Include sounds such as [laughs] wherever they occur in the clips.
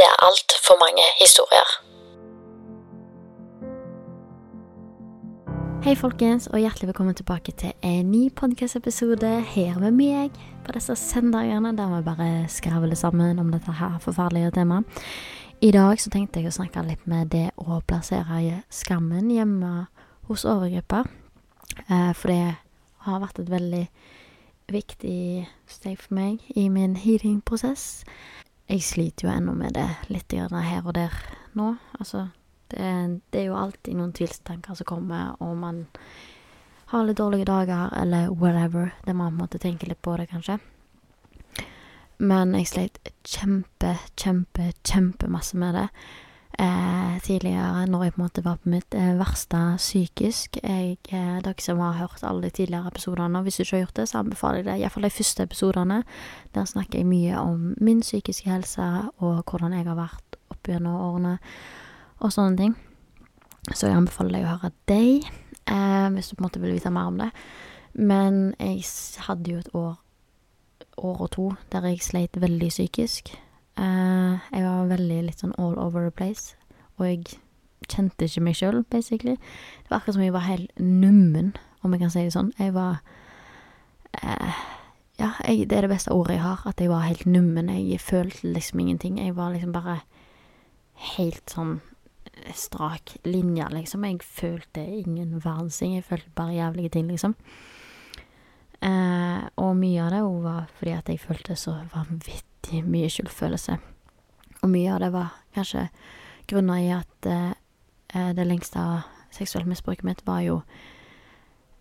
Det er altfor mange historier. Hei folkens, og hjertelig velkommen tilbake til en ny podcast-episode her med meg på disse søndagene der vi bare skravler sammen om dette her forferdelige temaet. I dag så tenkte jeg å snakke litt med det å plassere skammen hjemme hos overgripper. Eh, for det har vært et veldig viktig steg for meg i min healing-prosess. Jeg sliter jo ennå med det litt her og der nå. Altså, det, det er jo alltid noen tvilstanker som kommer, og man har litt dårlige dager, eller whatever. Det må man måte tenker litt på det, kanskje. Men jeg sleit kjempe, kjempe, kjempemasse med det. Eh, tidligere, når jeg på en måte var på mitt eh, verste psykisk. Jeg, eh, dere som har hørt alle de tidligere episodene, hvis du ikke har gjort det, så anbefaler jeg det. Iallfall de første episodene. Der snakker jeg mye om min psykiske helse, og hvordan jeg har vært opp gjennom årene, og sånne ting. Så jeg anbefaler deg å høre deg, eh, hvis du på en måte vil vite mer om det. Men jeg hadde jo et år, år og to der jeg sleit veldig psykisk. Eh, jeg var veldig litt sånn all over the place, og jeg kjente ikke meg sjøl, basically. Det var akkurat som jeg var helt nummen, om jeg kan si det sånn. Jeg var eh, Ja, jeg, det er det beste ordet jeg har, at jeg var helt nummen. Jeg følte liksom ingenting. Jeg var liksom bare helt sånn strak linje, liksom. Jeg følte ingen verdens ting. Jeg følte bare jævlige ting, liksom. Eh, og mye av det var fordi at jeg følte så vanvittig mye skyldfølelse. Og mye av det var kanskje grunna i at eh, eh, det lengste av seksuelt misbruket mitt var jo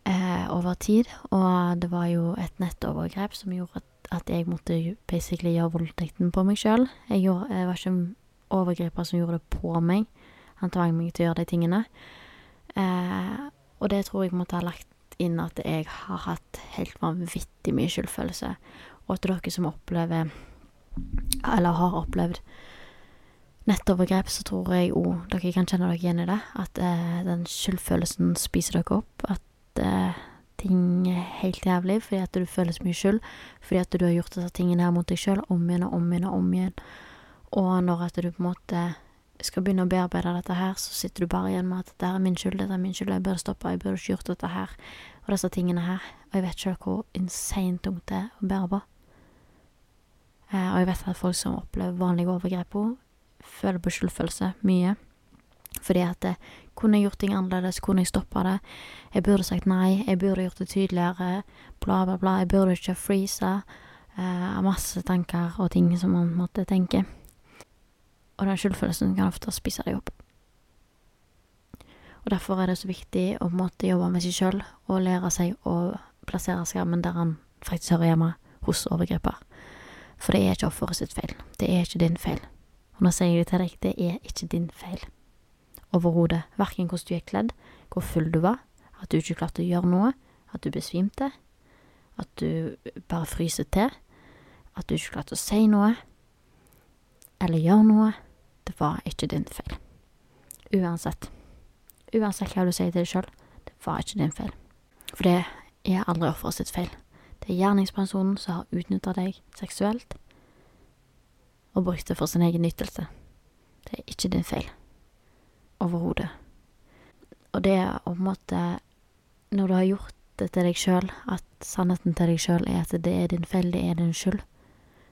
eh, over tid, og det var jo et nettovergrep som gjorde at jeg måtte basically gjøre voldtekten på meg sjøl. Jeg, jeg var ikke en overgriper som gjorde det på meg. Han tvang meg til å gjøre de tingene. Eh, og det tror jeg måtte ha lagt inn at jeg har hatt helt vanvittig mye skyldfølelse. Og at dere som opplever, eller har opplevd, nettovergrep, så tror jeg òg dere kan kjenne dere igjen i det. At eh, den skyldfølelsen spiser dere opp. At eh, ting er helt jævlig fordi at du føler så mye skyld. Fordi at du har gjort disse tingene her mot deg sjøl om igjen og om igjen og om igjen. Og når at du på en måte skal begynne å bearbeide dette her, så sitter du bare igjen med at dette er min skyld, dette er min skyld, jeg burde stoppe, jeg burde ikke gjort dette her, og disse tingene her. Og jeg vet sjøl hvor insane tungt det er å bære på. Eh, og jeg vet at folk som opplever vanlige overgrep òg, føler på skyldfølelse mye. Fordi at det, kunne jeg gjort ting annerledes, kunne jeg stoppa det? Jeg burde sagt nei, jeg burde gjort det tydeligere, bla, bla, bla. Jeg burde ikke freeza. Eh, masse tanker og ting som man måtte tenke. Og den skyldfølelsen kan ofte spise deg opp. Og derfor er det så viktig å måtte jobbe med seg sjøl og lære seg å plassere skammen der han faktisk hører hjemme, hos overgriper. For det er ikke offeret sitt feil. Det er ikke din feil. Og nå sier jeg til deg, det er ikke din feil. Overhodet. Verken hvordan du er kledd, hvor full du var, at du ikke klarte å gjøre noe, at du besvimte, at du bare fryser til, at du ikke klarte å si noe, eller gjøre noe. Det var ikke din feil. Uansett. Uansett hva du sier til deg sjøl, det var ikke din feil. For det er aldri offeret sitt feil. Det er gjerningspersonen som har utnytta deg seksuelt og brukt det for sin egen nyttelse. Det er ikke din feil. Overhodet. Og det er på en måte Når du har gjort det til deg sjøl, at sannheten til deg sjøl er at det er din feil, det er din skyld,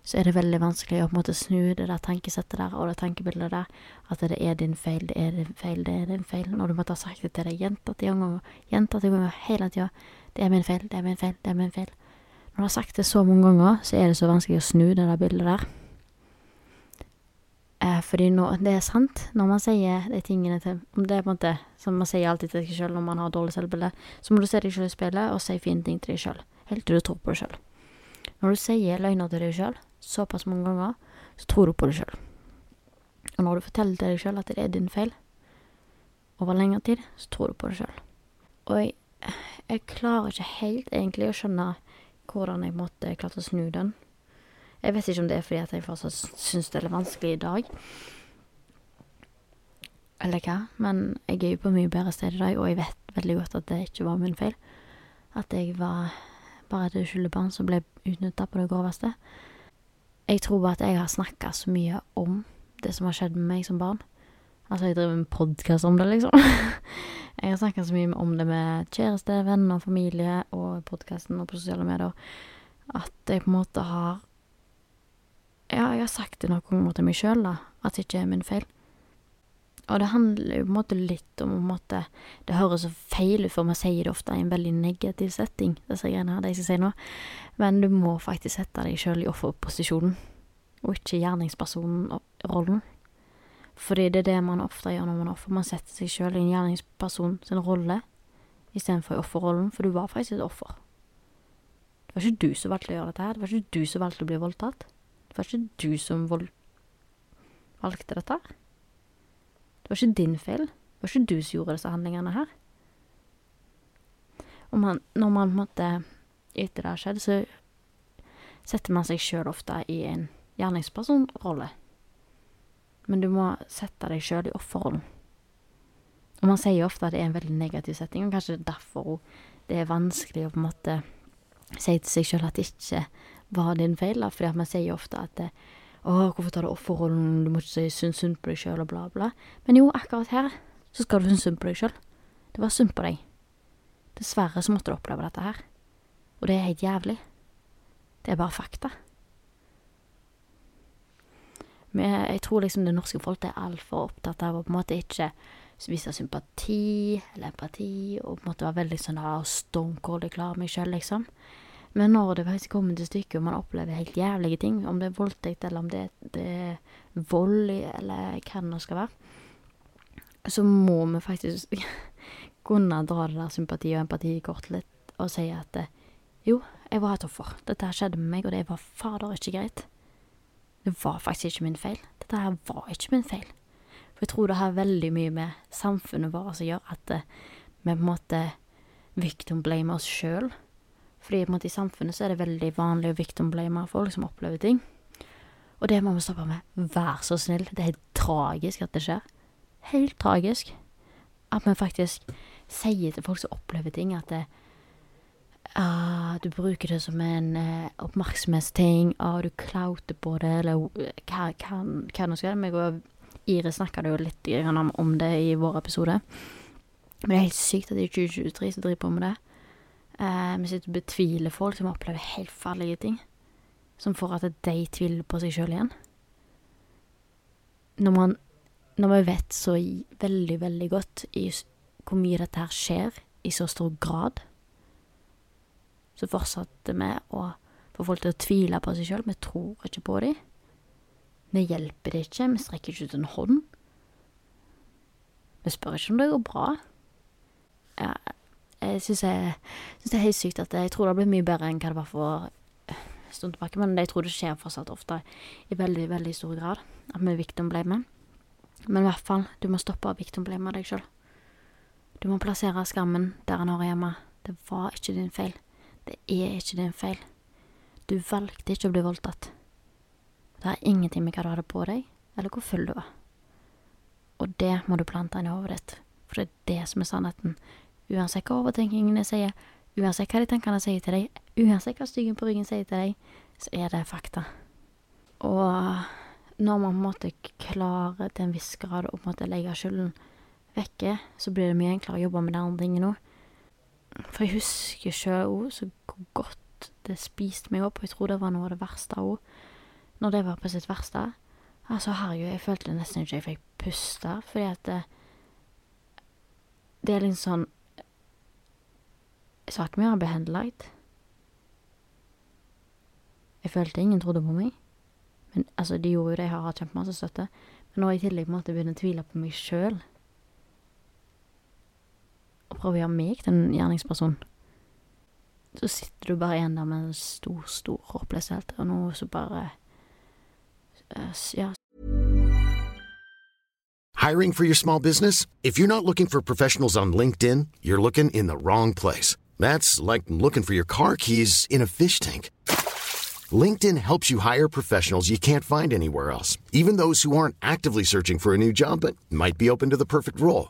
så er det veldig vanskelig å på en måte snu det der tankesettet der og det tankebildet der, at det er din feil, det er din feil, det er din feil, når du måtte ha sagt det til deg gjentatte ganger, gjentatte ganger hele tida, det er min feil, det er min feil, det er min feil. Når jeg har sagt det så mange ganger, så er det så vanskelig å snu det der bildet der. Eh, fordi nå, det er sant, når man sier de tingene til Om det er på en måte som man sier alltid til seg sjøl når man har dårlig selvbilde, så må du se deg sjøl i speilet og si fine ting til deg sjøl, helt til du tror på det sjøl. Når du sier løgner til deg sjøl såpass mange ganger, så tror du på det sjøl. Og når du forteller til deg sjøl at det er din feil, over lengre tid, så tror du på det sjøl. Og jeg, jeg klarer ikke helt egentlig å skjønne hvordan jeg måtte klarte å snu den. Jeg vet ikke om det er fordi at jeg fortsatt syns det er vanskelig i dag. Eller hva, men jeg er jo på mye bedre sted i dag, og jeg vet veldig godt at det ikke var min feil. At jeg var bare et uskyldig som ble utnytta på det groveste. Jeg tror bare at jeg har snakka så mye om det som har skjedd med meg som barn. Altså, jeg driver med podkast om det, liksom. [laughs] jeg har snakka så mye om det med kjæreste, venner, familie og podkasten og på sosiale medier at jeg på en måte har Ja, jeg har sagt det noen ganger til meg sjøl, da, at det ikke er min feil. Og det handler jo på en måte litt om måte, Det høres så feil ut, for vi sier det ofte i en veldig negativ setting, disse greiene her, det jeg skal si nå. Men du må faktisk sette deg sjøl i offerposisjonen, og ikke gjerningspersonen-rollen. Fordi det er det man ofte gjør når man er offer. Man setter seg sjøl i en gjerningsperson sin rolle istedenfor i offerrollen, for du var faktisk et offer. Det var ikke du som valgte å gjøre dette her. Det var ikke du som valgte å bli voldtatt. Det var ikke du som valgte dette her. Det var ikke din feil. Det var ikke du som gjorde disse handlingene her. Og man, når man på en måte etter det har skjedd, så setter man seg sjøl ofte i en gjerningspersonrolle. Men du må sette deg sjøl i offerrollen. Og man sier jo ofte at det er en veldig negativ setting, og kanskje er derfor det er vanskelig å på en måte si til seg sjøl at det ikke var din feil, da, fordi man sier jo ofte at det, 'Å, hvorfor tar du offerrollen, du må ikke si synd, synd på deg sjøl', og bla, bla. Men jo, akkurat her så skal du synes synd på deg sjøl. Det var synd på deg. Dessverre så måtte du oppleve dette her. Og det er helt jævlig. Det er bare fakta. Jeg tror liksom det norske folk er altfor opptatt av å på en måte ikke vise sympati eller empati, og på en måte være veldig sånn ah, stone cold, jeg klarer meg sjøl, liksom. Men når det faktisk kommer til stykket, og man opplever helt jævlige ting, om det er voldtekt, eller om det, det er vold, eller hva det nå skal være, så må vi faktisk [laughs] kunne dra det der sympati- og empati kort litt, og si at jo, jeg var et offer. Dette skjedde med meg, og det var fader ikke greit. Det var faktisk ikke min feil. Dette her var ikke min feil. For jeg tror det har veldig mye med samfunnet vårt som gjør at vi på en måte victim blamer oss sjøl. Fordi på en måte i samfunnet så er det veldig vanlig å victim-blame folk som opplever ting. Og det må vi stoppe med. Vær så snill. Det er helt tragisk at det skjer. Helt tragisk. At vi faktisk sier til folk som opplever ting, at det, ah, du bruker det som en eh, oppmerksomhetsting, ah, du klauter på det, eller hva, hva, nå skal det? Meg og Iris snakka jo litt om det i vår episode. Men det er helt sykt at er 2023 som driver på med det. Eh, vi sitter og betviler folk som opplever helt farlige ting. Som får at de tviler på seg sjøl igjen. Når man Når vi vet så veldig, veldig godt i hvor mye dette her skjer i så stor grad, så fortsatte vi å få folk til å tvile på seg sjøl. Vi tror ikke på dem. Vi hjelper dem ikke. Vi strekker ikke ut en hånd. Vi spør ikke om det går bra. Ja, jeg syns det er helt sykt at jeg tror det har blitt mye bedre enn hva det var for en stund tilbake, men jeg tror det skjer fortsatt ofte i veldig, veldig stor grad at vi victim-blamer. Men i hvert fall, du må stoppe å victim-blame deg sjøl. Du må plassere skammen der han hører hjemme. Det var ikke din feil. Det er ikke din feil. Du valgte ikke å bli voldtatt. Det har ingenting med hva du hadde på deg, eller hvor full du var. Og det må du plante inn i hodet ditt, for det er det som er sannheten. Uansett hva overtenkingene sier, uansett hva de tankene sier til deg, uansett hva styggen på ryggen sier til deg, så er det fakta. Og når man på en måte klarer til en viss grad å legge skylden vekke, så blir det mye enklere å jobbe med de andre tingene òg. For jeg husker sjøl òg så godt det spiste meg opp, og jeg tror det var noe av det verste òg. Når det var på sitt verste. Altså, herregud, jeg følte nesten ikke jeg fikk puste, fordi at det, det er litt sånn Jeg sa ikke mye om behandlet. Jeg følte ingen trodde på meg. Men altså, de gjorde jo det, jeg har hatt kjempemasse støtte. Men når jeg i tillegg måtte begynne å tvile på meg sjøl å gjøre meg til en gjerningsperson, så sitter du bare igjen der med en stor, stor håpløshet og bare øh, Ja. Hiring for your small business? If you're not looking for professionals on LinkedIn, you're looking in the wrong place. That's like looking for your car keys in a fish tank. LinkedIn helps you hire professionals you can't find anywhere else, even those who aren't actively searching for a new job but might be open to the perfect role.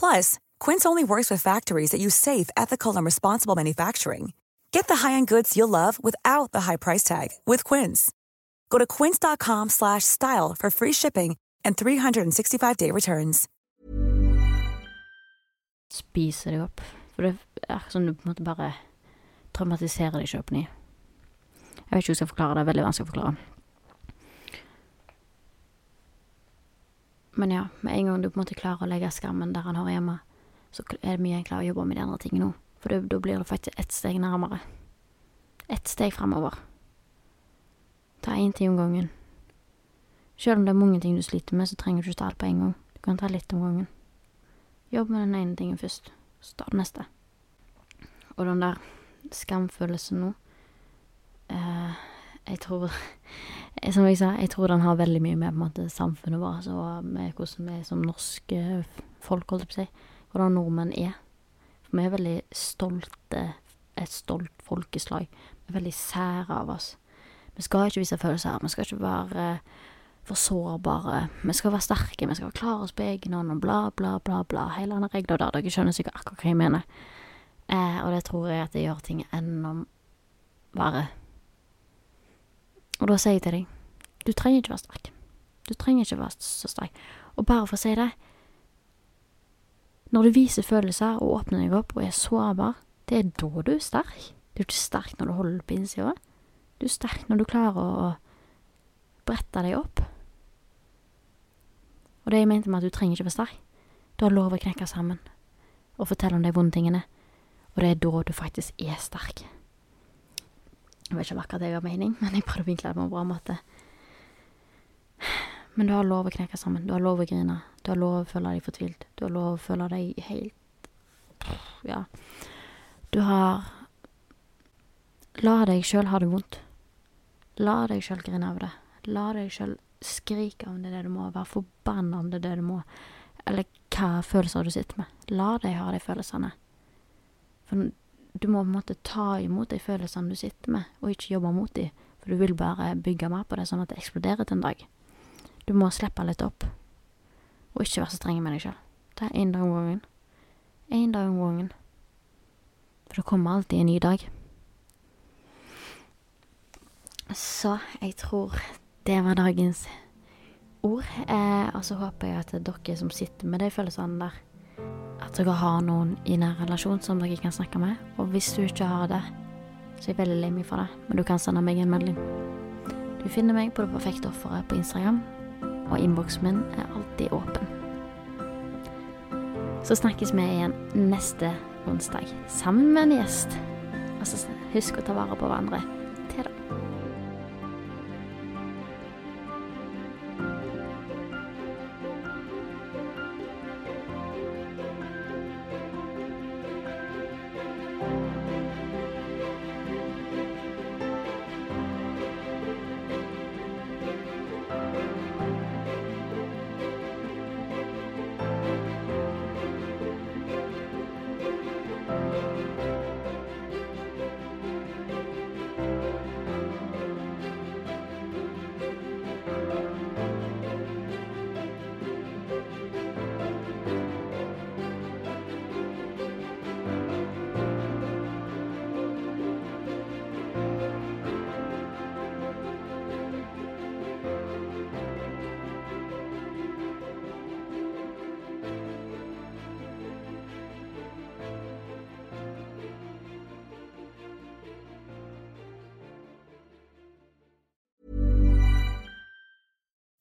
Plus, Quince only works with factories that use safe, ethical, and responsible manufacturing. Get the high-end goods you'll love without the high price tag with Quince. Go to quince.com/style for free shipping and 365-day returns. Spiser deg opp. For det er sånn du på en måte bare traumatiserer deg sjøl. Jeg vet ikke hvordan jeg skal forklare det. Det er veldig vanskelig å forklare. Men ja, med en gang du på en måte klarer å legge skammen der han hører hjemme, så er det mye enklere å jobbe med de andre tingene nå. For da blir det faktisk ett steg nærmere. Ett steg framover. Ta én ting om gangen. Selv om det er mange ting du sliter med, så trenger du ikke ta alt på en gang. Du kan ta litt om gangen. Jobb med den ene tingen først, så tar det neste. Og den der skamfølelsen nå eh, Jeg tror Som jeg sa, jeg tror den har veldig mye med på en måte samfunnet vårt og med hvordan vi som norske folk, holdt jeg på å si. Hvordan nordmenn er. For vi er veldig stolte, et stolt folkeslag. Vi er veldig sære av oss. Vi skal ikke vise følelser. Vi skal ikke være for sårbare. Vi skal være sterke, vi skal klare oss på egen hånd og bla, bla, bla, bla. Hele denne regla der. Dere skjønner sikkert akkurat hva jeg mener. Eh, og det tror jeg at det gjør ting enda verre. Og da sier jeg til deg, du trenger ikke være sterk. Du trenger ikke være så sterk. Og bare for å si det, når du viser følelser og åpner deg opp og er sårbar, det er da du er sterk. Du er ikke sterk når du holder på innsida. Du er sterk når du klarer å brette deg opp. Og det jeg mente med at du trenger ikke være sterk. Du har lov å knekke sammen og fortelle om de vonde tingene. Og det er da du faktisk er sterk. Jeg vet ikke akkurat det ga mening, men jeg prøvde å vinkle det på en bra måte. Men du har lov å knekke sammen. Du har lov å grine. Du har lov å føle deg fortvilt. Du har lov å føle deg helt Ja. Du har La deg sjøl ha det vondt. La deg sjøl grine av det. La deg sjøl skrike om det er det du må. Være forbanna om det er det du må. Eller hva følelser du sitter med. La deg ha de følelsene. For du må på en måte ta imot de følelsene du sitter med, og ikke jobbe mot de, for du vil bare bygge mer på det, sånn at det eksploderer til en dag. Du må slippe litt opp, og ikke være så streng med deg sjøl. Ta én dag om gangen. Én dag om gangen. For det kommer alltid en ny dag. Så jeg tror det var dagens ord. Eh, og så håper jeg at dere som sitter med de følelsene der, at dere har noen i nær relasjon som dere kan snakke med. Og hvis du ikke har det, så er jeg veldig lei meg for det, men du kan sende meg en melding. Du finner meg på Det perfekte offeret på Instagram, og innboksen min er alltid åpen. Så snakkes vi igjen neste onsdag sammen med en gjest. Og så husk å ta vare på hverandre.